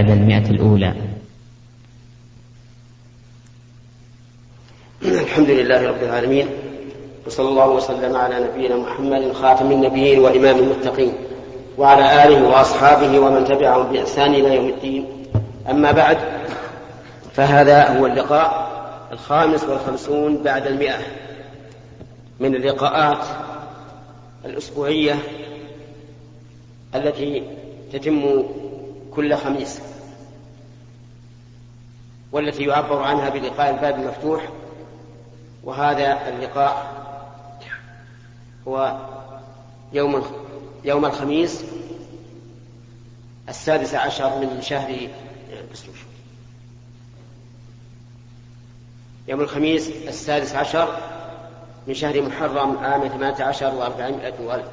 بعد المئة الأولى. الحمد لله رب العالمين وصلى الله وسلم على نبينا محمد خاتم النبيين وإمام المتقين وعلى آله وأصحابه ومن تبعهم بإحسان إلى يوم الدين. أما بعد فهذا هو اللقاء الخامس والخمسون بعد المئة من اللقاءات الأسبوعية التي تتم كل خميس والتي يعبر عنها بلقاء الباب المفتوح وهذا اللقاء هو يوم يوم الخميس السادس عشر من شهر يوم الخميس السادس عشر من شهر محرم عام ثمانية عشر وأربعمائة وألف.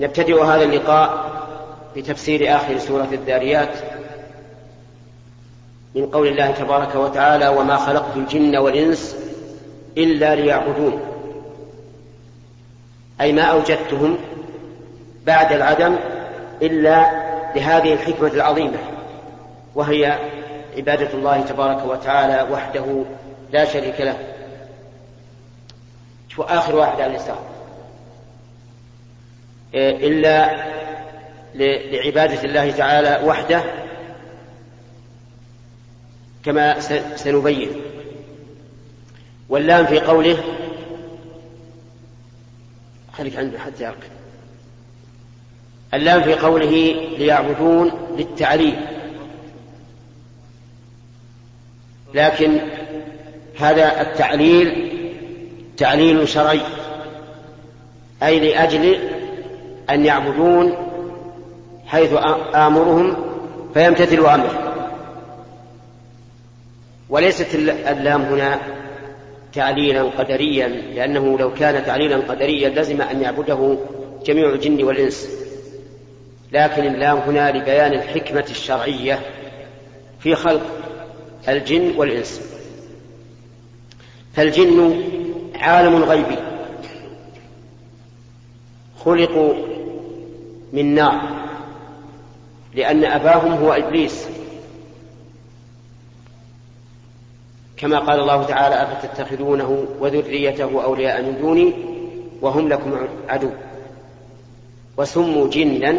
نبتدئ هذا اللقاء بتفسير آخر سورة الذاريات من قول الله تبارك وتعالى وما خلقت الجن والإنس إلا ليعبدون. أي ما أوجدتهم بعد العدم إلا لهذه الحكمة العظيمة وهي عبادة الله تبارك وتعالى وحده لا شريك له. شو آخر واحد على اليسار إلا لعبادة الله تعالى وحده كما سنبين. واللام في قوله خليك عنده حتى يركب اللام في قوله ليعبدون للتعليل. لكن هذا التعليل تعليل شرعي. أي لأجل أن يعبدون حيث آمرهم فيمتثلوا أمره وليست اللام هنا تعليلا قدريا لأنه لو كان تعليلا قدريا لزم أن يعبده جميع الجن والإنس. لكن اللام هنا لبيان الحكمة الشرعية في خلق الجن والإنس. فالجن عالم غيبي خلقوا من نار. لأن أباهم هو إبليس. كما قال الله تعالى أفتتخذونه وذريته أولياء من دوني وهم لكم عدو. وسموا جنا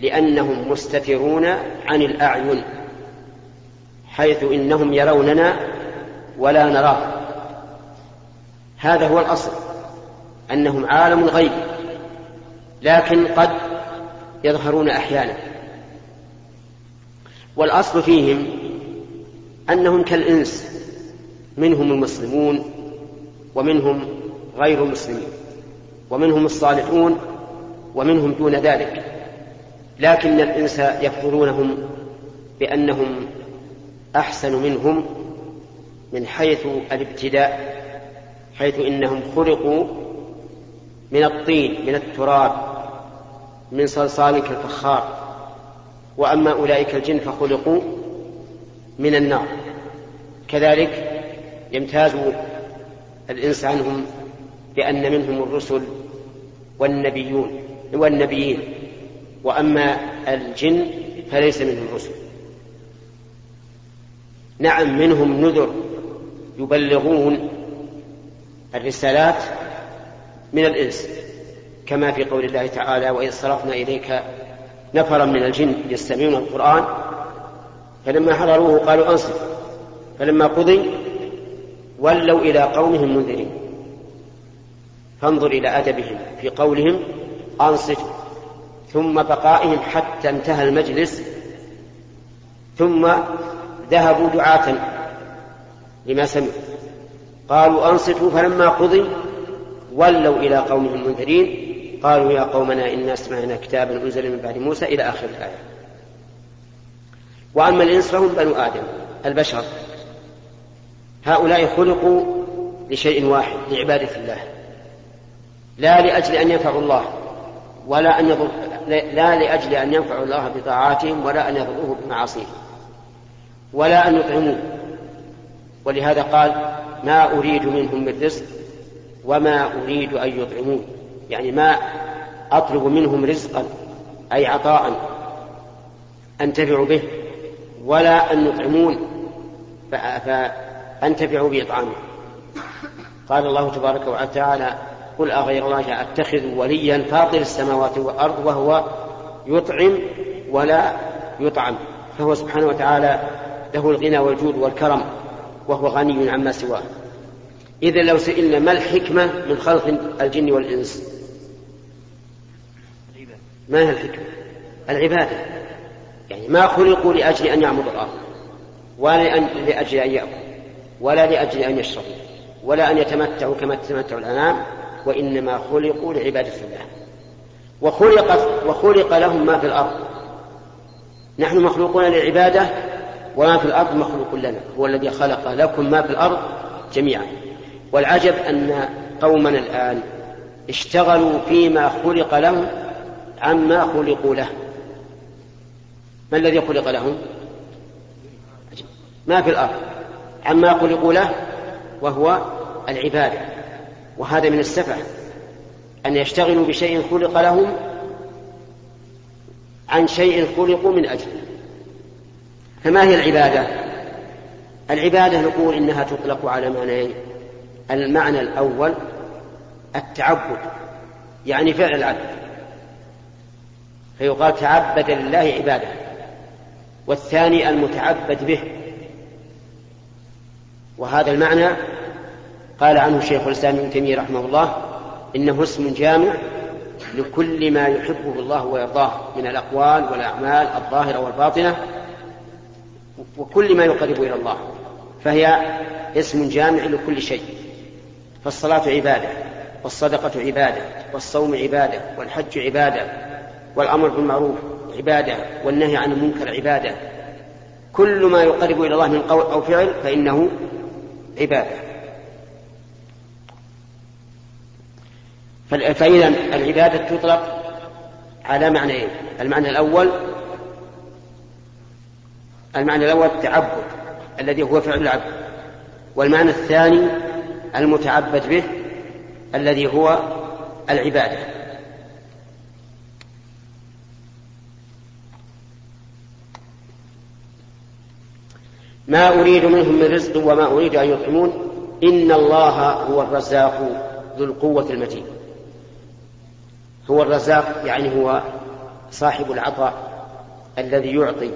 لأنهم مستترون عن الأعين حيث إنهم يروننا ولا نراه. هذا هو الأصل أنهم عالم غيب لكن قد يظهرون أحيانا. والأصل فيهم أنهم كالإنس منهم المسلمون ومنهم غير المسلمين ومنهم الصالحون ومنهم دون ذلك لكن الإنس يفضلونهم بأنهم أحسن منهم من حيث الابتداء حيث إنهم خلقوا من الطين من التراب من صلصال كالفخار. وأما أولئك الجن فخلقوا من النار. كذلك يمتاز الإنس عنهم بأن منهم الرسل والنبيون والنبيين. وأما الجن فليس منهم رسل. نعم منهم نذر يبلغون الرسالات من الإنس كما في قول الله تعالى وإذ صرفنا إليك نفرا من الجن يستمعون القرآن فلما حضروه قالوا أنصت فلما قضي ولوا إلى قومهم منذرين. فانظر إلى أدبهم في قولهم أنصتوا ثم بقائهم حتى انتهى المجلس ثم ذهبوا دعاة لما سمعوا. قالوا أنصتوا فلما قضي ولوا إلى قومهم منذرين قالوا يا قومنا إنا سمعنا كتابا أنزل من بعد موسى إلى آخر الآية. وأما الإنس فهم بنو آدم البشر. هؤلاء خلقوا لشيء واحد لعبادة الله. لا لأجل أن ينفعوا الله ولا أن يضر لا لأجل أن ينفعوا الله بطاعاتهم ولا أن يضروه بمعاصيهم. ولا أن يطعموه. ولهذا قال ما أريد منهم من رزق وما أريد أن يطعمون يعني ما أطلب منهم رزقا أي عطاء أنتفع به ولا أن يطعمون فأنتفع بإطعامه. قال الله تبارك وتعالى قل أغير الله أتخذ وليا فاطر السماوات والأرض وهو يطعم ولا يطعم. فهو سبحانه وتعالى له الغنى والجود والكرم وهو غني عما سواه. إذا لو سئلنا ما الحكمة من خلق الجن والإنس؟ ما هي الحكمة؟ العبادة. يعني ما خلقوا لأجل أن يعمروا الأرض ولا لأجل أن يأكلوا ولا لأجل أن يشربوا ولا أن يتمتعوا كما تتمتع الأنام وإنما خلقوا لعبادة الله. وخلق وخلق لهم ما في الأرض. نحن مخلوقون للعبادة وما في الأرض مخلوق لنا هو الذي خلق لكم ما في الأرض جميعا. والعجب أن قومنا الآن اشتغلوا فيما خلق لهم عما خلقوا له. ما الذي خلق لهم؟ ما في الأرض. عما خلقوا له وهو العبادة. وهذا من السفة أن يشتغلوا بشيء خلق لهم عن شيء خلقوا من أجله فما هي العبادة؟ العبادة نقول إنها تطلق على معنيين المعنى الأول التعبد يعني فعل العبد. فيقال تعبد لله عباده والثاني المتعبد به. وهذا المعنى قال عنه شيخ الإسلام ابن تيمية رحمه الله إنه اسم جامع لكل ما يحبه الله ويرضاه من الأقوال والأعمال الظاهرة والباطنة وكل ما يقرب إلى الله. فهي اسم جامع لكل شيء. فالصلاة عبادة والصدقة عبادة والصوم عبادة والحج عبادة والأمر بالمعروف عبادة والنهي عن المنكر عبادة. كل ما يقرب إلى الله من قول أو فعل فإنه عبادة. فإذا العبادة تطلق على معنيين. المعنى الأول المعنى الأول التعبد الذي هو فعل العبد. والمعنى الثاني المتعبد به الذي هو العبادة. ما أريد منهم من رزق وما أريد أن يطعمون إن الله هو الرزاق ذو القوة المتين. هو الرزاق يعني هو صاحب العطاء الذي يعطي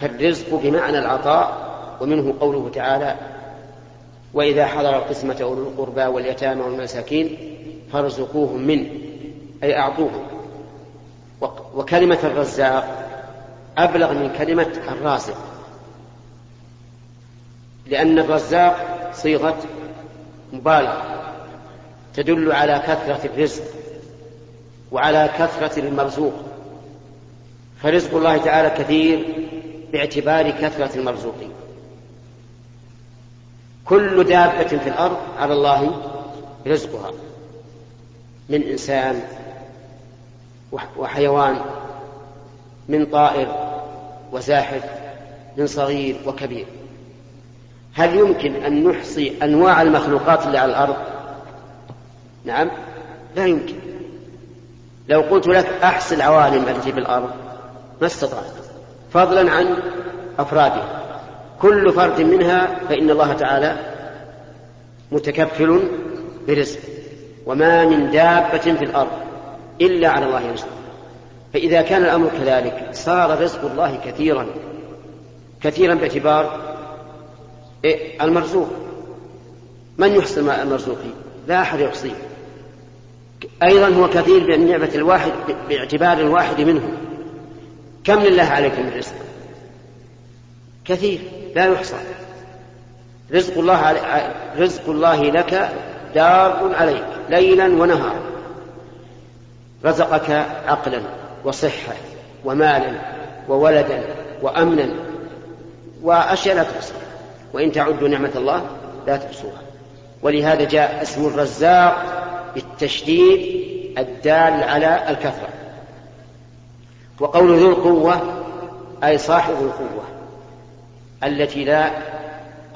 فالرزق بمعنى العطاء ومنه قوله تعالى وإذا حضر القسمة أولو القربى واليتامى والمساكين فارزقوهم منه أي أعطوهم. وكلمة الرزاق أبلغ من كلمة الرازق. لأن الرزاق صيغة مبالغة تدل على كثرة الرزق وعلى كثرة المرزوق. فرزق الله تعالى كثير باعتبار كثرة المرزوقين. كل دابة في الأرض على الله رزقها من إنسان وحيوان من طائر وزاحف من صغير وكبير. هل يمكن أن نحصي أنواع المخلوقات اللي على الأرض؟ نعم لا يمكن. لو قلت لك أحصي العوالم التي في الأرض ما استطعت فضلا عن أفرادها. كل فرد منها فإن الله تعالى متكفل برزق وما من دابة في الأرض إلا على الله رزق فإذا كان الأمر كذلك صار رزق الله كثيرا كثيرا باعتبار إيه؟ المرزوق. من يحصي المرزوق؟ لا أحد يحصيه. أيضا هو كثير بالنعمة الواحد باعتبار الواحد منه كم لله عليكم من رزق؟ كثير لا يحصى. رزق الله رزق الله لك دار عليك ليلا ونهارا. رزقك عقلا وصحة ومالا وولدا وأمنا وأشياء لا تحصى. وإن تعدوا نعمة الله لا تحصوها. ولهذا جاء اسم الرزاق بالتشديد الدال على الكثرة. وقول ذو القوة أي صاحب القوة التي لا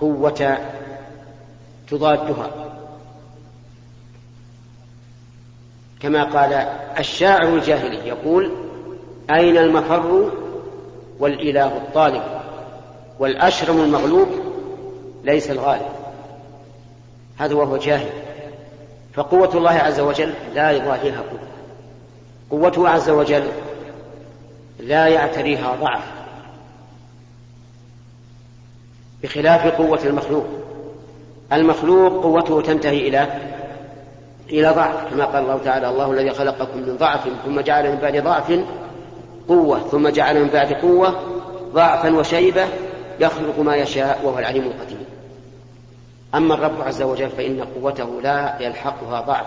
قوة تضادها. كما قال الشاعر الجاهلي يقول أين المفر والإله الطالب والأشرم المغلوب ليس الغالب. هذا وهو جاهل. فقوة الله عز وجل لا يضاهيها قوة. قوته عز وجل لا يعتريها ضعف. بخلاف قوة المخلوق. المخلوق قوته تنتهي إلى إلى ضعف كما قال الله تعالى الله الذي خلقكم من ضعف ثم جعل من بعد ضعف قوة ثم جعل من بعد قوة ضعفا وشيبة يخلق ما يشاء وهو العليم القدير. أما الرب عز وجل فإن قوته لا يلحقها ضعف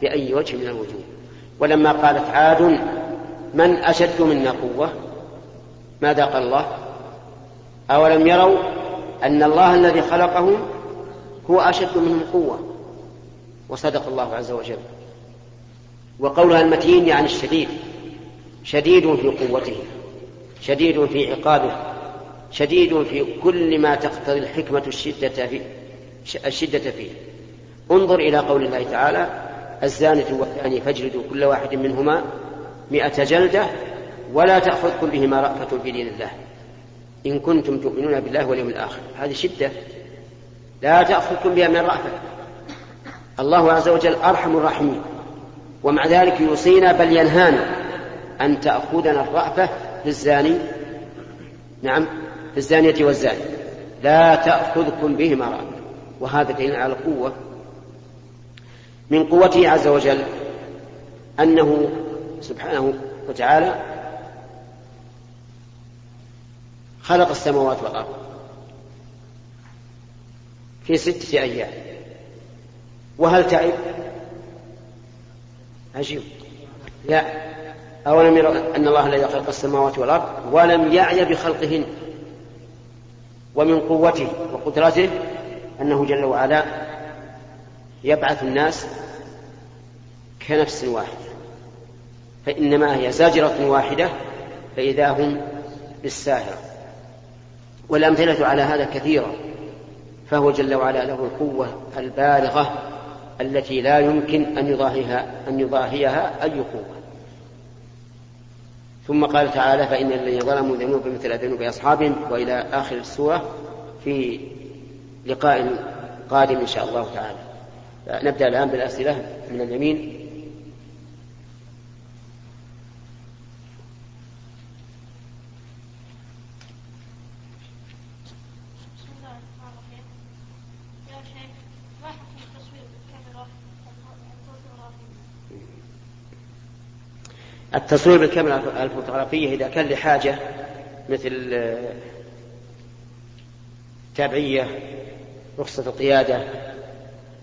بأي وجه من الوجوه. ولما قالت عاد من أشد منا قوة؟ ماذا قال الله؟ أولم يروا أن الله الذي خلقهم هو أشد منهم قوة؟ وصدق الله عز وجل. وقولها المتين يعني الشديد. شديد في قوته. شديد في عقابه. شديد في كل ما تقتضي الحكمة الشدة فيه الشدة فيه. انظر إلى قول الله تعالى الزانية والزاني فاجلدوا كل واحد منهما مئة جلدة ولا تأخذكم بهما رأفة في دين الله. إن كنتم تؤمنون بالله واليوم الآخر. هذه شدة. لا تأخذكم بها من الرأفة الله عز وجل أرحم الراحمين. ومع ذلك يوصينا بل ينهانا أن تأخذنا الرأفة في الزاني نعم في الزانية والزاني. لا تأخذكم بهما رأفة. وهذا دليل على القوة من قوته عز وجل أنه سبحانه وتعالى خلق السماوات والأرض في ستة أيام. وهل تعب؟ عجيب. لا. أولم يروا أن الله الذي خلق السماوات والأرض ولم يعي بخلقهن ومن قوته وقدرته أنه جل وعلا يبعث الناس كنفس واحدة فإنما هي زاجرة واحدة فإذا هم بالساهرة والأمثلة على هذا كثيرة فهو جل وعلا له القوة البالغة التي لا يمكن أن يضاهيها أن يضاهيها أي قوة. ثم قال تعالى فإن الذين ظلموا ذنوبا مثل ذنوب أصحابهم وإلى آخر السورة في لقاء قادم إن شاء الله تعالى. نبدأ الآن بالأسئلة من اليمين. التصوير بالكاميرا الفوتوغرافية إذا كان لحاجة مثل تابعية رخصة القيادة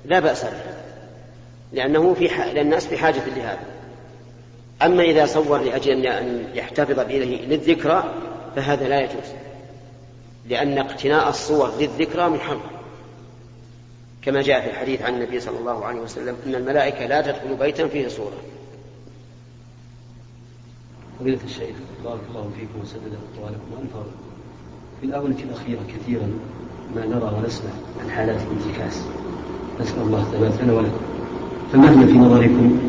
لا بأس به لأنه في ح... لأن الناس في حاجة لهذا. أما إذا صور لأجل أن يحتفظ به للذكرى فهذا لا يجوز لأن اقتناء الصور للذكرى محرم كما جاء في الحديث عن النبي صلى الله عليه وسلم أن الملائكة لا تدخل بيتا فيه صورة. فضيلة الشيخ بارك الله فيكم وسدد أقوالكم وأنفر في الآونة الأخيرة كثيرا ما نرى ونسمع عن حالات الانتكاس. نسأل الله الثبات لنا ولكم. فما هي في نظركم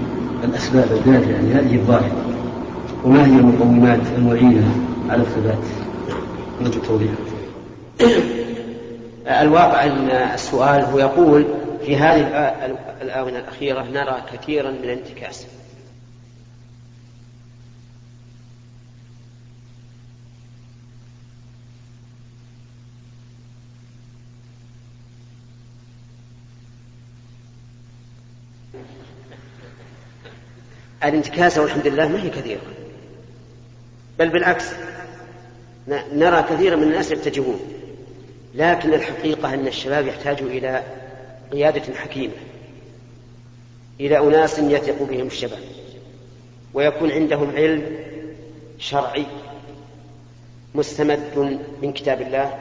الأسباب الدافعة لهذه الظاهرة وما هي المقومات المعينة على الثبات؟ نرجو التوضيح. الواقع أن السؤال هو يقول في هذه الآونة الأخيرة نرى كثيرا من الانتكاس. الانتكاسة والحمد لله ما هي كثيرة. بل بالعكس نرى كثيرا من الناس يتجهون لكن الحقيقة أن الشباب يحتاج إلى قيادة حكيمة إلى أناس يثق بهم الشباب ويكون عندهم علم شرعي مستمد من كتاب الله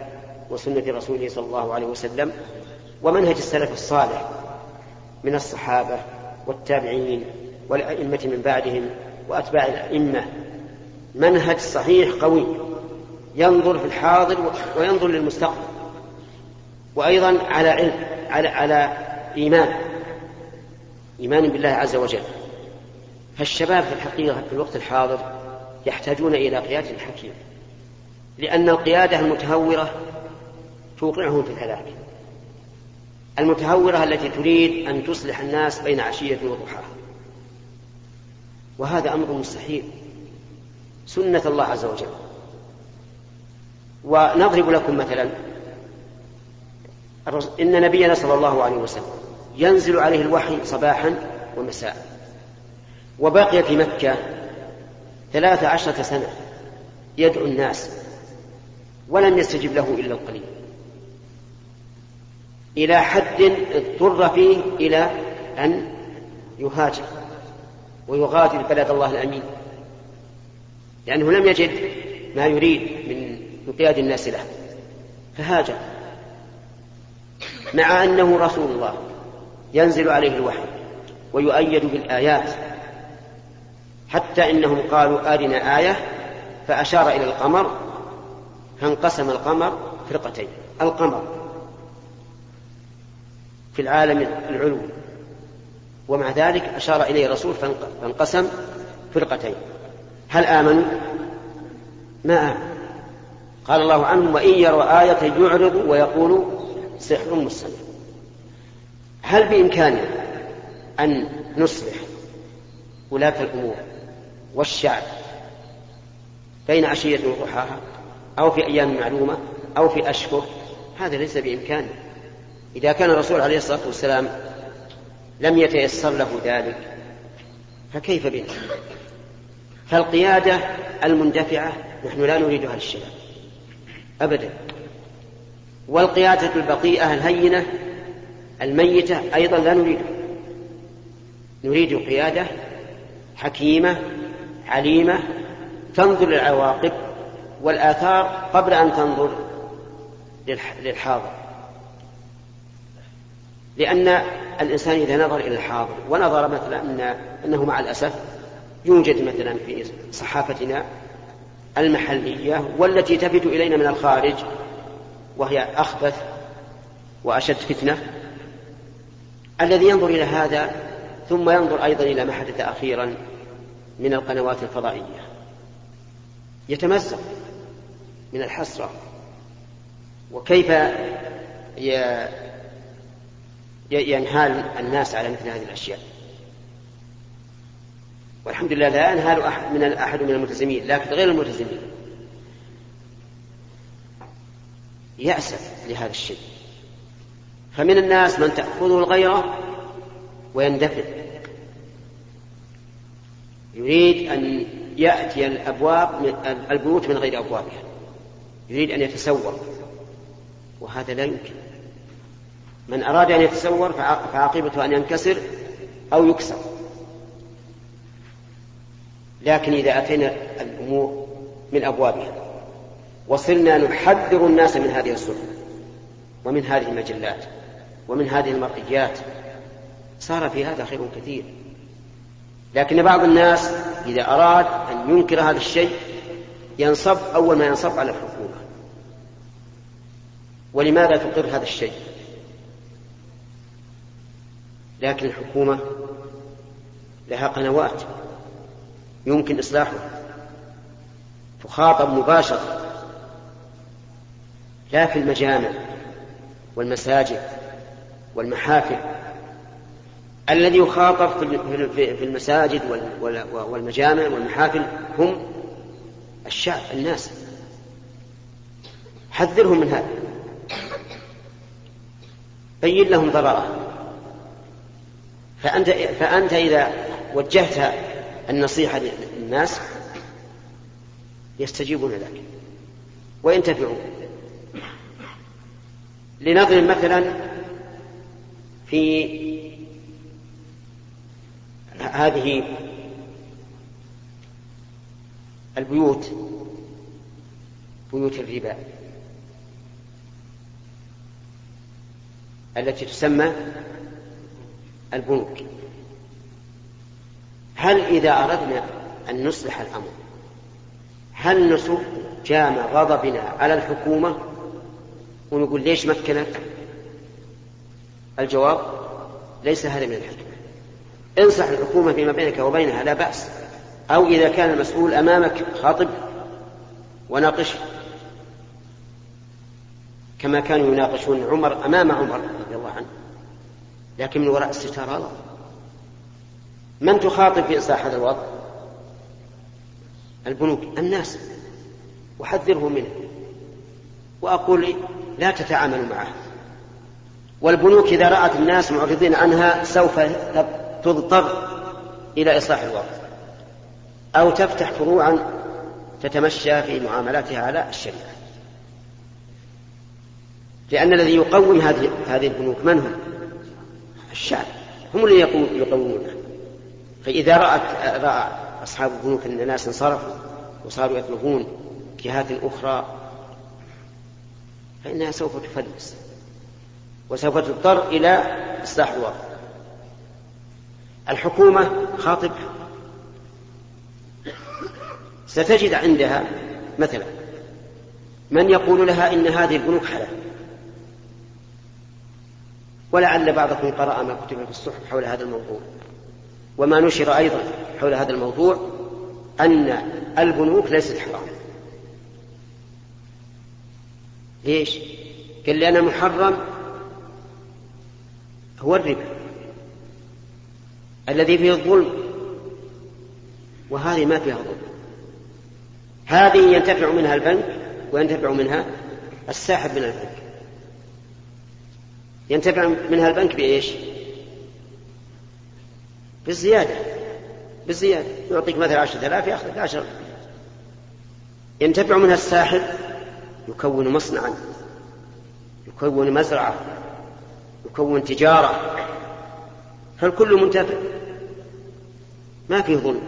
وسنة رسوله صلى الله عليه وسلم ومنهج السلف الصالح. من الصحابة والتابعين والأئمة من بعدهم وأتباع الأئمة. منهج صحيح قوي ينظر في الحاضر وينظر للمستقبل وأيضا على علم على على إيمان إيمان بالله عز وجل. فالشباب في الحقيقة في الوقت الحاضر يحتاجون إلى قيادة حكيمة لأن القيادة المتهورة توقعهم في الهلاك. المتهورة التي تريد أن تصلح الناس بين عشية وضحاها. وهذا أمر مستحيل. سنة الله عز وجل. ونضرب لكم مثلا. إن نبينا صلى الله عليه وسلم ينزل عليه الوحي صباحا ومساء. وبقي في مكة ثلاث عشرة سنة يدعو الناس. ولم يستجب له إلا القليل. إلى حد اضطر فيه إلى أن يهاجر ويغادر بلد الله الأمين. لأنه لم يجد ما يريد من انقياد الناس له فهاجر مع أنه رسول الله ينزل عليه الوحي ويؤيد بالآيات حتى إنهم قالوا آرنا آية فأشار إلى القمر فانقسم القمر فرقتين القمر في العالم العلوي ومع ذلك أشار إليه الرسول فانقسم فرقتين. هل آمنوا؟ ما آمنوا. قال الله عنهم وإن يروا آية يعرضوا ويقولوا سحر مستمر. هل بإمكاننا أن نصلح ولاة الأمور والشعب بين عشية وضحاها أو في أيام معلومة أو في أشهر؟ هذا ليس بإمكانه إذا كان الرسول عليه الصلاة والسلام لم يتيسر له ذلك فكيف بنا؟ فالقيادة المندفعة نحن لا نريد هذا الشيء أبدا. والقيادة البطيئة الهينة الميتة أيضا لا نريدها نريد قيادة حكيمة عليمة تنظر للعواقب والآثار قبل أن تنظر للحاضر. لأن الإنسان إذا نظر إلى الحاضر ونظر مثلا أن أنه مع الأسف يوجد مثلا في صحافتنا المحلية والتي تفد إلينا من الخارج وهي أخبث وأشد فتنة الذي ينظر إلى هذا ثم ينظر أيضا إلى ما حدث أخيرا من القنوات الفضائية. يتمزق من الحسرة وكيف ينهال الناس على مثل هذه الأشياء. والحمد لله لا ينهال أحد من أحد من الملتزمين لكن غير الملتزمين. يأسف لهذا الشيء. فمن الناس من تأخذه الغيرة ويندفع يريد أن يأتي الأبواب من البيوت من غير أبوابها. يريد أن يتسور وهذا لا يمكن. من أراد أن يتسور فعاقبته أن ينكسر أو يكسر. لكن إذا أتينا الأمور من أبوابها وصرنا نحذر الناس من هذه السنة ومن هذه المجلات ومن هذه المرئيات صار في هذا خير كثير. لكن بعض الناس إذا أراد أن ينكر هذا الشيء ينصب أول ما ينصب على الحكومة. ولماذا تقر هذا الشيء؟ لكن الحكومة لها قنوات يمكن إصلاحها. تخاطب مباشرة لا في المجامع والمساجد والمحافل. الذي يخاطب في المساجد والمجامع والمحافل هم الشعب الناس. حذرهم من هذا. بين لهم ضررة. فأنت, فأنت إذا وجهت النصيحة للناس يستجيبون لك. وينتفعون لنضرب مثلا في هذه البيوت بيوت الربا التي تسمى البنوك هل إذا أردنا أن نصلح الأمر هل نصب جام غضبنا على الحكومة ونقول ليش مكنت الجواب ليس هذا من الحكمة. انصح الحكومة فيما بينك وبينها لا بأس. أو إذا كان المسؤول أمامك خاطب وناقشه كما كانوا يناقشون عمر أمام عمر رضي الله عنه. لكن من وراء الستار غلط من تخاطب في إصلاح هذا الوضع؟ البنوك الناس. وحذره منه. وأقول لا تتعاملوا معه. والبنوك إذا رأت الناس معرضين عنها سوف تضطر إلى إصلاح الوضع. أو تفتح فروعا تتمشى في معاملاتها على الشريعة. لأن الذي يقوم هذه هذه البنوك من هم؟ الشعب هم اللي يقومونها فإذا رأت رأى أصحاب البنوك أن الناس انصرفوا وصاروا يطلبون جهات أخرى فإنها سوف تفلس وسوف تضطر إلى إصلاح الوضع الحكومة خاطبها ستجد عندها مثلا من يقول لها إن هذه البنوك حلال؟ ولعل بعضكم قرأ ما كتب في الصحف حول هذا الموضوع. وما نشر أيضا حول هذا الموضوع أن البنوك ليست حرام. ليش؟ قال لأن المحرم هو الربا الذي فيه الظلم وهذه ما فيها ظلم. هذه ينتفع منها البنك وينتفع منها الساحب من البنك. ينتفع منها البنك بإيش؟ بالزيادة. بالزيادة. يعطيك مثلا عشرة آلاف يأخذ عشرة ينتفع منها الساحب يكون مصنعا يكون مزرعة يكون تجارة. فالكل منتفع. ما فيه ظلم.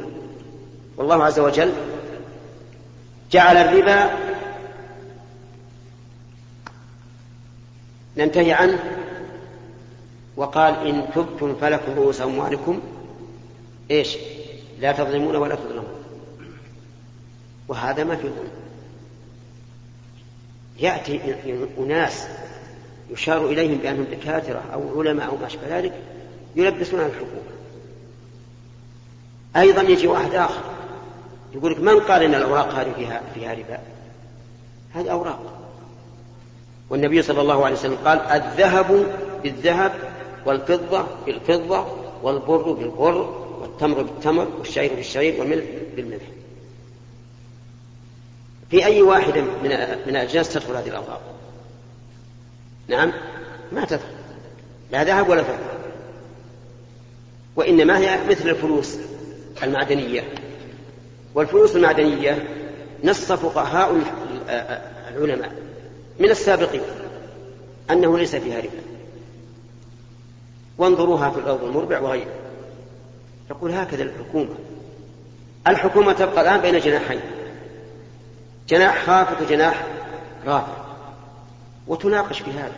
والله عز وجل جعل الربا ننتهي عنه وقال إن تبتم فلكم رؤوس أموالكم. إيش؟ لا تظلمون ولا تظلمون. وهذا ما في ظلم. يأتي أناس يشار إليهم بأنهم دكاترة أو علماء أو ما أشبه ذلك يلبسون على الحكومة أيضا يجي واحد آخر يقول لك من قال إن الأوراق هذه فيها فيها ربا؟ هذه أوراق. والنبي صلى الله عليه وسلم قال الذهب بالذهب والفضة بالفضة والبر بالبر والتمر بالتمر والشعير بالشعير والملح بالملح. في أي واحدة من من الأجناس تدخل هذه الأوراق؟ نعم ما تدخل. لا ذهب ولا فضة. وإنما هي مثل الفلوس المعدنية. والفلوس المعدنية نص فقهاء العلماء من السابقين أنه ليس فيها ربا. وانظروها في الأرض المربع وغيره. يقول هكذا الحكومة. الحكومة تبقى الآن بين جناحين. جناح خافت وجناح رافع. وتناقش في هذا.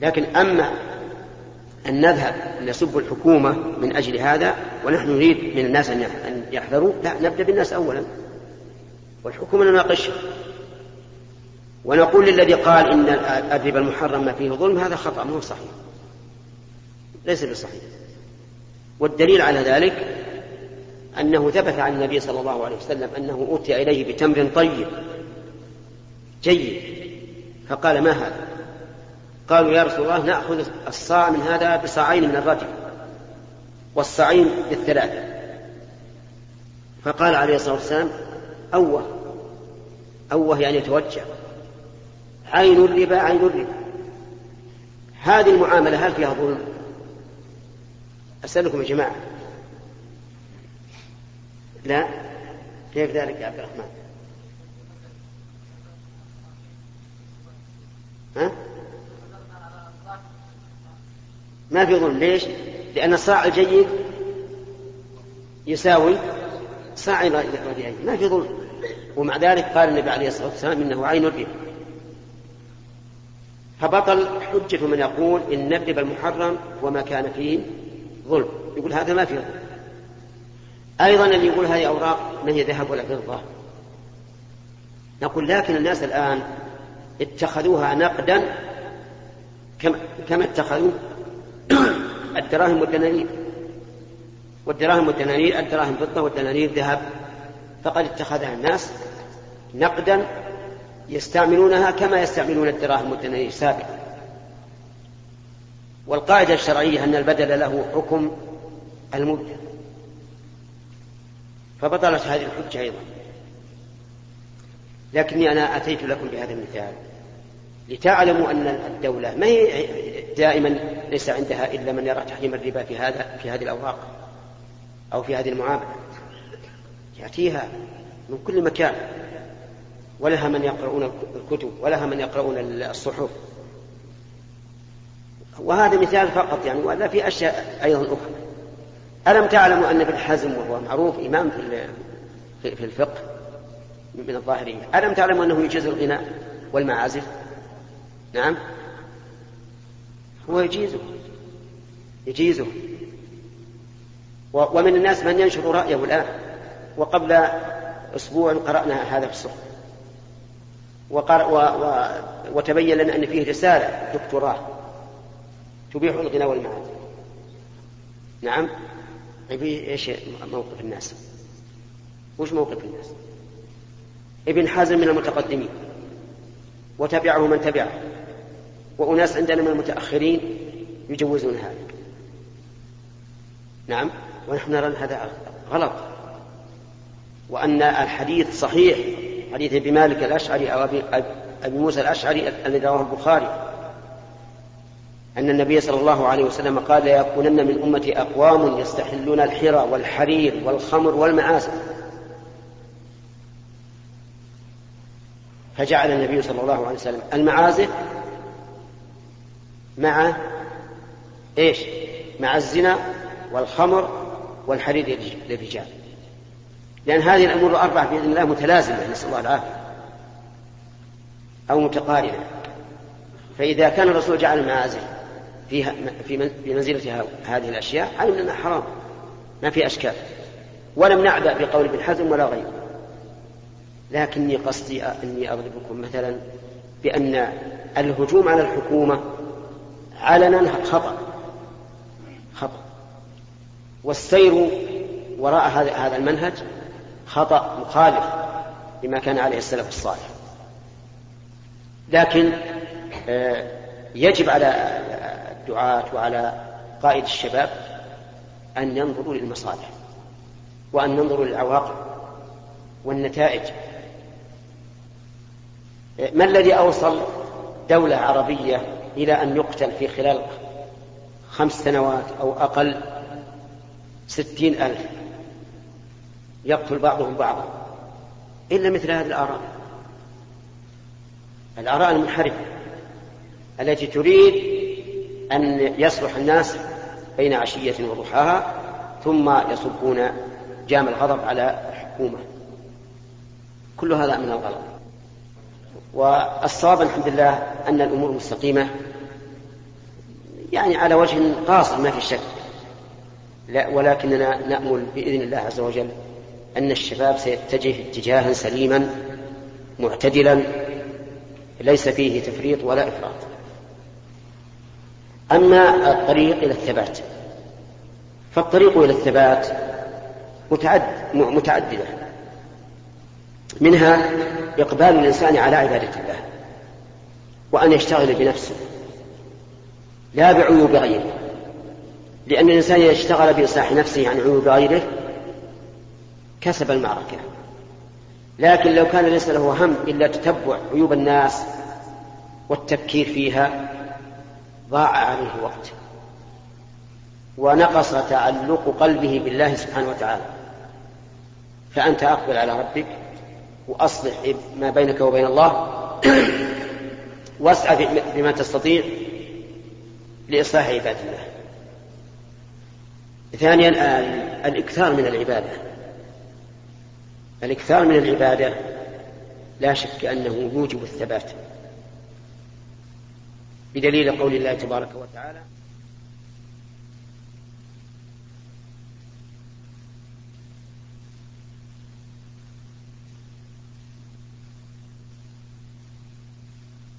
لكن أما أن نذهب نسب الحكومة من أجل هذا ونحن نريد من الناس أن يحذروا لا نبدأ بالناس أولا. والحكومة نناقشها. ونقول للذي قال إن الربا المحرم ما فيه ظلم هذا خطأ مو صحيح. ليس بصحيح. والدليل على ذلك أنه ثبت عن النبي صلى الله عليه وسلم أنه أوتي إليه بتمر طيب جيد. فقال ما هذا؟ قالوا يا رسول الله نأخذ الصاع من هذا بصاعين من الرجل والصاعين بالثلاثة. فقال عليه الصلاة والسلام أوه. أوه يعني يتوجه عين الربا عين الربا هذه المعاملة هل فيها ظلم؟ أسألكم يا جماعة لا كيف ذلك يا عبد الرحمن؟ ها؟ ما في ظلم ليش؟ لأن الصاع الجيد يساوي صاع رديئين ما في ظلم ومع ذلك قال النبي عليه الصلاة والسلام إنه عين الربا فبطل حجة من يقول إن الربا المحرم وما كان فيه ظلم. يقول هذا ما فيه ظلم. أيضا اللي يقول هذه أوراق ما هي ذهب ولا فضة. نقول لكن الناس الآن اتخذوها نقدا كما كما اتخذوا الدراهم والدنانير. والدراهم والدنانير الدراهم فضة والدنانير ذهب. فقد اتخذها الناس نقدا يستعملونها كما يستعملون الدراهم والدنانير سابقا والقاعدة الشرعية أن البدل له حكم المبدل. فبطلت هذه الحجة أيضا. لكني أنا أتيت لكم بهذا المثال لتعلموا أن الدولة ما هي دائما ليس عندها إلا من يرى تحريم الربا في هذا في هذه الأوراق أو في هذه المعاملة. يأتيها من كل مكان. ولها من يقرؤون الكتب ولها من يقرؤون الصحف. وهذا مثال فقط يعني ولا في أشياء أيضا أخرى. ألم تعلموا أن ابن حزم وهو معروف إمام في في الفقه من الظاهرية ألم تعلموا أنه يجيز الغناء والمعازف؟ نعم. هو يجيزه. يجيزه. ومن الناس من ينشر رأيه الآن. وقبل أسبوع قرأنا هذا في الصحف. وقرأ و... و... وتبين لنا أن فيه رسالة دكتوراه. تبيح الغنى والمعازف نعم. إيش موقف الناس؟ وش موقف الناس؟ ابن حزم من المتقدمين. وتبعه من تبعه. وأناس عندنا من المتأخرين يجوزون هذا. نعم. ونحن نرى هذا غلط. وأن الحديث صحيح. حديث ابي مالك الأشعري أو أبي, أبي موسى الأشعري الذي رواه البخاري. أن النبي صلى الله عليه وسلم قال ليكونن من أمتي أقوام يستحلون الحرى والحرير والخمر والمعازف فجعل النبي صلى الله عليه وسلم المعازف مع إيش؟ مع الزنا والخمر والحرير للرجال. لأن هذه الأمور الأربعة بإذن الله متلازمة نسأل الله العافية. أو متقارنة فإذا كان الرسول جعل المعازف فيها في منزلة هذه الأشياء علم أنها حرام ما في أشكال. ولم نعبأ بقول ابن حزم ولا غيره. لكني قصدي أني أضربكم مثلا بأن الهجوم على الحكومة علنا خطأ. خطأ. والسير وراء هذا المنهج خطأ مخالف لما كان عليه السلف الصالح. لكن آه، يجب على الدعاة وعلى قائد الشباب أن ينظروا للمصالح وأن ينظروا للعواقب والنتائج. ما الذي أوصل دولة عربية إلى أن يقتل في خلال خمس سنوات أو أقل؟ ستين ألف. يقتل بعضهم بعضا. إلا مثل هذه الآراء. الآراء المنحرفة التي تريد أن يصلح الناس بين عشية وضحاها ثم يصبون جام الغضب على الحكومة. كل هذا من الغلط. والصواب الحمد لله أن الأمور مستقيمة. يعني على وجه قاصر ما في شك. لا ولكننا نأمل بإذن الله عز وجل أن الشباب سيتجه اتجاها سليما معتدلا ليس فيه تفريط ولا إفراط. أما الطريق إلى الثبات فالطريق إلى الثبات متعد متعددة. منها إقبال الإنسان على عبادة الله وأن يشتغل بنفسه لا بعيوب غيره. لأن الإنسان إذا اشتغل بإصلاح نفسه عن عيوب غيره كسب المعركة. لكن لو كان ليس له هم إلا تتبع عيوب الناس والتفكير فيها ضاع عليه وقت. ونقص تعلق قلبه بالله سبحانه وتعالى. فأنت أقبل على ربك وأصلح ما بينك وبين الله. واسعى بما تستطيع لإصلاح عباد الله. ثانيا الإكثار من العبادة. الإكثار من العبادة لا شك أنه يوجب الثبات. بدليل قول الله تبارك وتعالى